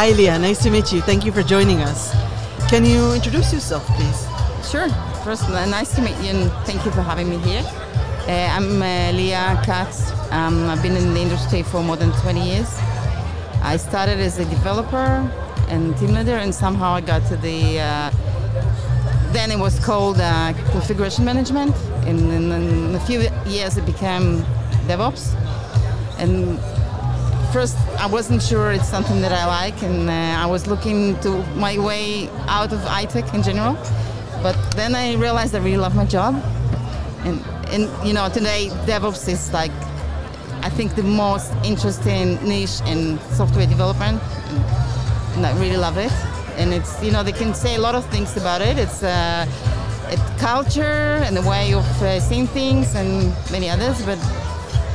Hi, Liya. Nice to meet you. Thank you for joining us. Can you introduce yourself, please? Sure. First, nice to meet you and thank you for having me here. Uh, I'm uh, Liya Katz. Um, I've been in the industry for more than 20 years. I started as a developer and team leader, and somehow I got to the. Uh, then it was called uh, configuration management. And in, in a few years, it became DevOps. And first, I wasn't sure it's something that I like, and uh, I was looking to my way out of iTech in general. But then I realized I really love my job, and and you know today DevOps is like I think the most interesting niche in software development, and I really love it. And it's you know they can say a lot of things about it. It's uh, it's culture and the way of uh, seeing things and many others, but.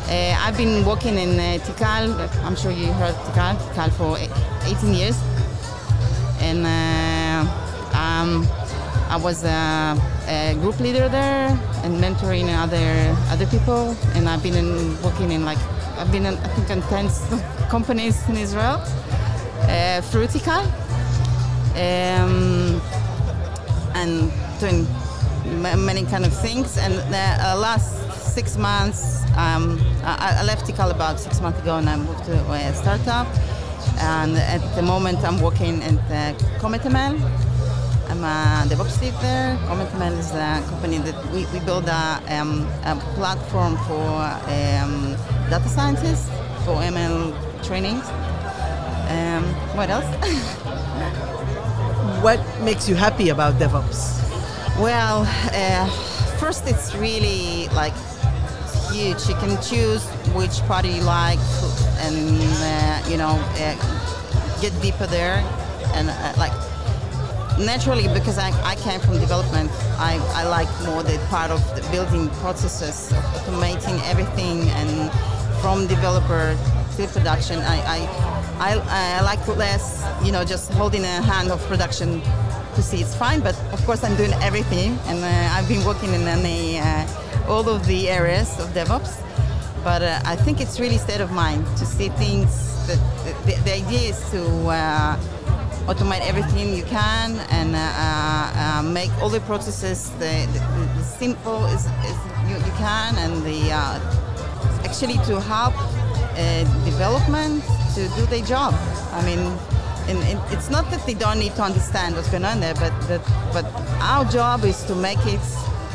Uh, I've been working in uh, Tikal, I'm sure you heard Tikal, Tikal for 18 years. And uh, um, I was a, a, group leader there and mentoring other other people. And I've been in, working in like, I've been in, I think in 10 companies in Israel uh, through Tikal. Um, and doing many kind of things. And uh, last six months, um, I, I, left Tikal about six months ago and I moved to a startup. And at the moment, I'm working at uh, CometML. I'm a DevOps lead there. CometML is a company that we, we build a, um, a platform for um, data scientists for ML trainings. Um, what else? what makes you happy about DevOps? Well, uh, first, it's really like You can choose which party you like, and uh, you know, uh, get deeper there. And uh, like naturally, because I, I came from development, I, I like more the part of the building processes, of automating everything, and from developer to production. I, I I, I like less, you know, just holding a hand of production to see it's fine. But of course, I'm doing everything, and uh, I've been working in a, uh, all of the areas of DevOps. But uh, I think it's really state of mind to see things. That the, the idea is to uh, automate everything you can and uh, uh, make all the processes the, the, the simple as, as you, you, can, and the actually to help development to do their job. I mean, and, it's not that they don't need to understand what's going on there, but that, but our job is to make it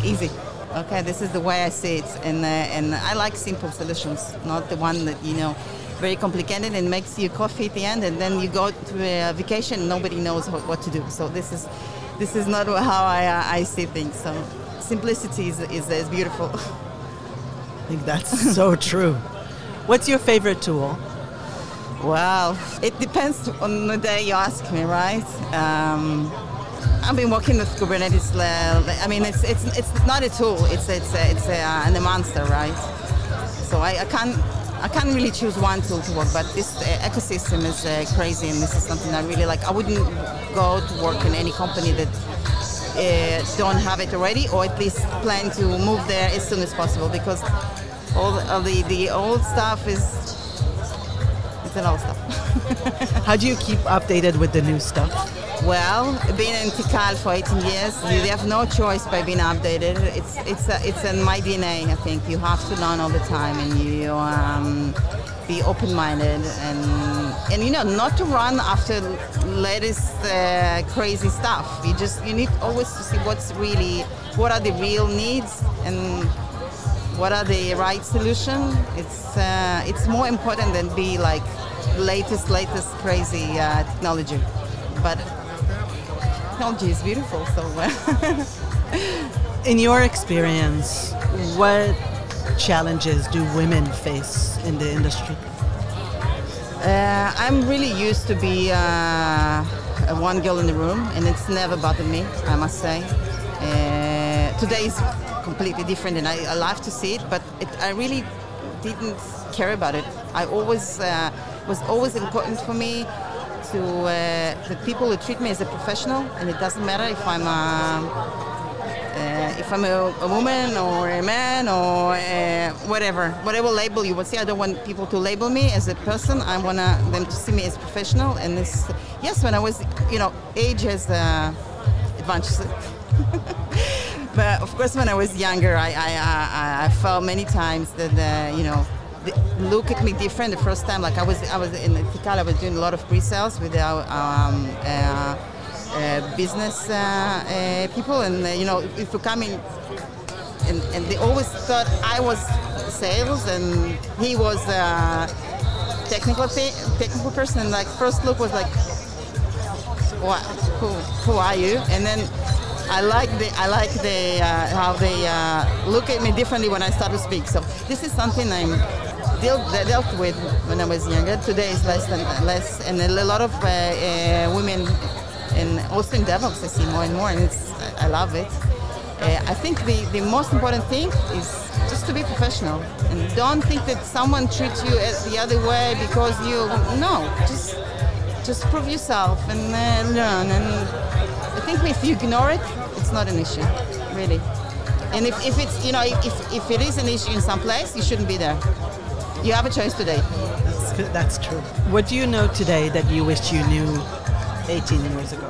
easy. Okay, this is the way I see it, and uh, and I like simple solutions, not the one that you know, very complicated and makes you coffee at the end, and then you go to a vacation, and nobody knows what, what to do. So this is this is not how I uh, I see things. So simplicity is, is, is beautiful. I think that's so true. What's your favorite tool? Well, it depends on the day you ask me, right? Um, I've been working with Kubernetes. I mean, it's it's it's not a tool. It's it's a, it's a, uh, a monster, right? So I, I can't I can't really choose one tool to work, but this uh, ecosystem is uh, crazy, and this is something I really like. I wouldn't go to work in any company that uh, don't have it already, or at least plan to move there as soon as possible, because all the, the old stuff is it's an old stuff. How do you keep updated with the new stuff? Well, being in Tikal for 18 years, you have no choice by being updated. It's it's a, it's in my DNA. I think you have to learn all the time, and you um, be open-minded, and and you know not to run after latest uh, crazy stuff. You just you need always to see what's really what are the real needs and what are the right solution. It's uh, it's more important than be like latest latest crazy uh, technology, but technology is beautiful. So, in your experience, what challenges do women face in the industry? Uh, I'm really used to be uh, one girl in the room, and it's never bothered me. I must say. Uh, today is completely different, and I, I love to see it. But it, I really didn't care about it. I always uh, was always important for me to uh, the people who treat me as a professional, and it doesn't matter if I'm a, Uh, if I'm a, a, woman or a man or uh, whatever, whatever label you would see, I don't want people to label me as a person. I want them to see me as professional. And this, yes, when I was, you know, age has uh, advantages. but of course, when I was younger, I, I, I, I felt many times that, uh, you know, look at me different the first time. Like I was, I was in Tikal, I was doing a lot of pre-sales with our um, uh, uh, business uh, uh, people, and you know, if you come in, and, and, they always thought I was sales and he was technical technical person. And like first look was like, what? Who, who are you? And then I like the I like the uh, how they uh, look at me differently when I start to speak. So this is something I'm dealt, dealt with when I was younger. Today is less than less, and a lot of uh, uh women, and also in DevOps, I see more and more, and it's I love it. Uh, I think the, the most important thing is just to be professional and don't think that someone treats you the other way because you no just just prove yourself and uh, learn and I think if you ignore it it's not an issue, really. And if, if it's, you know, if, if it is an issue in some place, you shouldn't be there. You have a choice today. That's, that's true. What do you know today that you wish you knew 18 years ago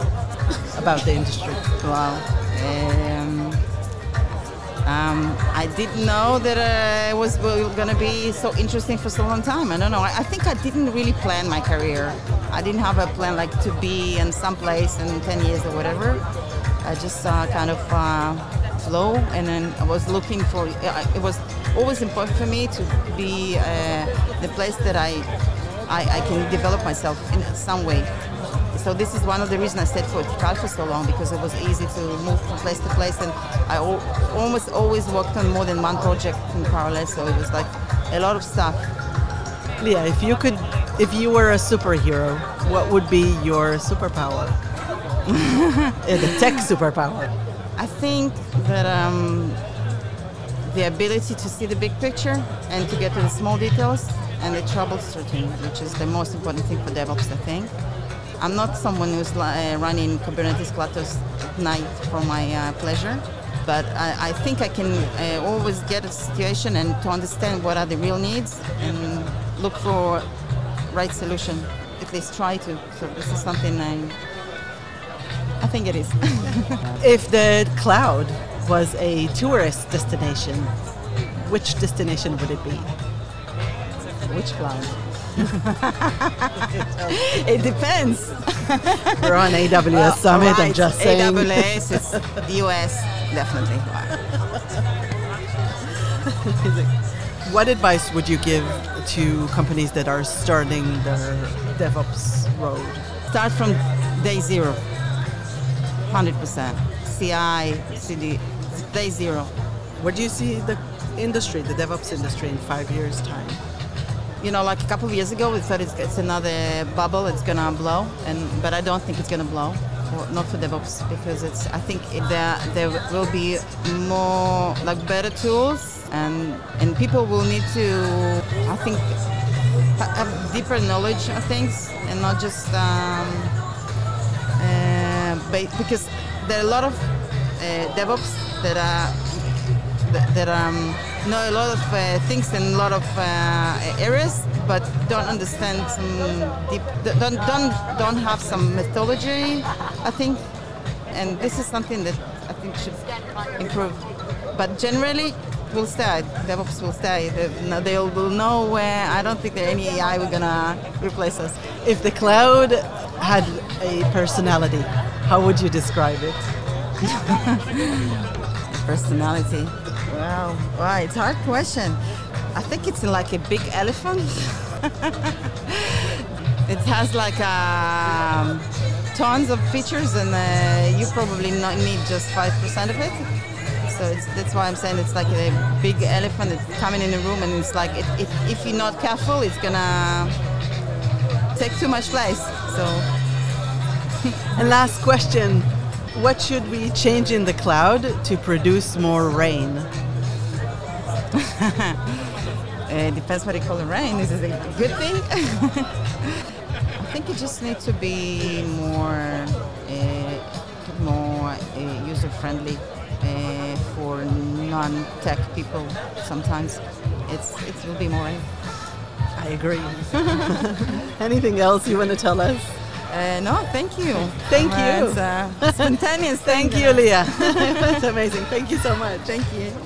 about the industry? Wow. Um, um, I didn't know that uh, it was going to be so interesting for so long time. I don't know. I, I, think I didn't really plan my career. I didn't have a plan like to be in some place in 10 years or whatever. I just uh, kind of uh, flow, and then I was looking for. It was always important for me to be uh, the place that I, I, I can develop myself in some way. So this is one of the reasons I stayed for Tikal for so long because it was easy to move from place to place, and I al- almost always worked on more than one project in parallel. So it was like a lot of stuff. Liya, if you could, if you were a superhero, what would be your superpower? the tech superpower? I think that um, the ability to see the big picture and to get to the small details and the troubleshooting, which is the most important thing for DevOps, I think. I'm not someone who's uh, running Kubernetes clusters at night for my uh, pleasure, but I, I, think I can uh, always get a situation and to understand what are the real needs and look for right solution. At least try to. So this is something I I think it is. if the cloud was a tourist destination, which destination would it be? Which cloud? it depends. We're on AWS well, Summit, right. I'm just saying. AWS is the US, definitely. what advice would you give to companies that are starting their DevOps road? Start from day zero 100%. CI, CD, day zero. Where do you see the industry, the DevOps industry, in five years' time? You know, like a couple of years ago, we thought it's, it's another bubble, it's gonna blow, and but I don't think it's gonna blow. For, not for DevOps because it's. I think there there will be more like better tools, and and people will need to. I think have deeper knowledge of things and not just. Um, because there are a lot of uh, DevOps that are that um, know a lot of uh, things in a lot of uh, areas, but don't understand some deep, don't don't don't have some methodology. I think, and this is something that I think should improve. But generally, will stay. DevOps will stay. They will know where. I don't think that any AI will gonna replace us. If the cloud had a personality, how would you describe it? personality. Wow, wow, it's a hard question. I think it's like a big elephant. it has like um, tons of features, and uh, you probably not need just five percent of it. So that's why I'm saying it's like a big elephant that's coming in the room, and it's like it, it, if you're not careful, it's gonna take too much place. So. and last question what should we change in the cloud to produce more rain? it depends what you call it rain. Is a good thing. I think it just needs to be more, uh, more uh, user friendly. uh, for non-tech people. Sometimes it's it will be more. I agree. Anything else you want to tell us? Uh, no, thank you. Thank you. It's uh, spontaneous. Thank you, Liya. That's amazing. Thank you so much. Thank you.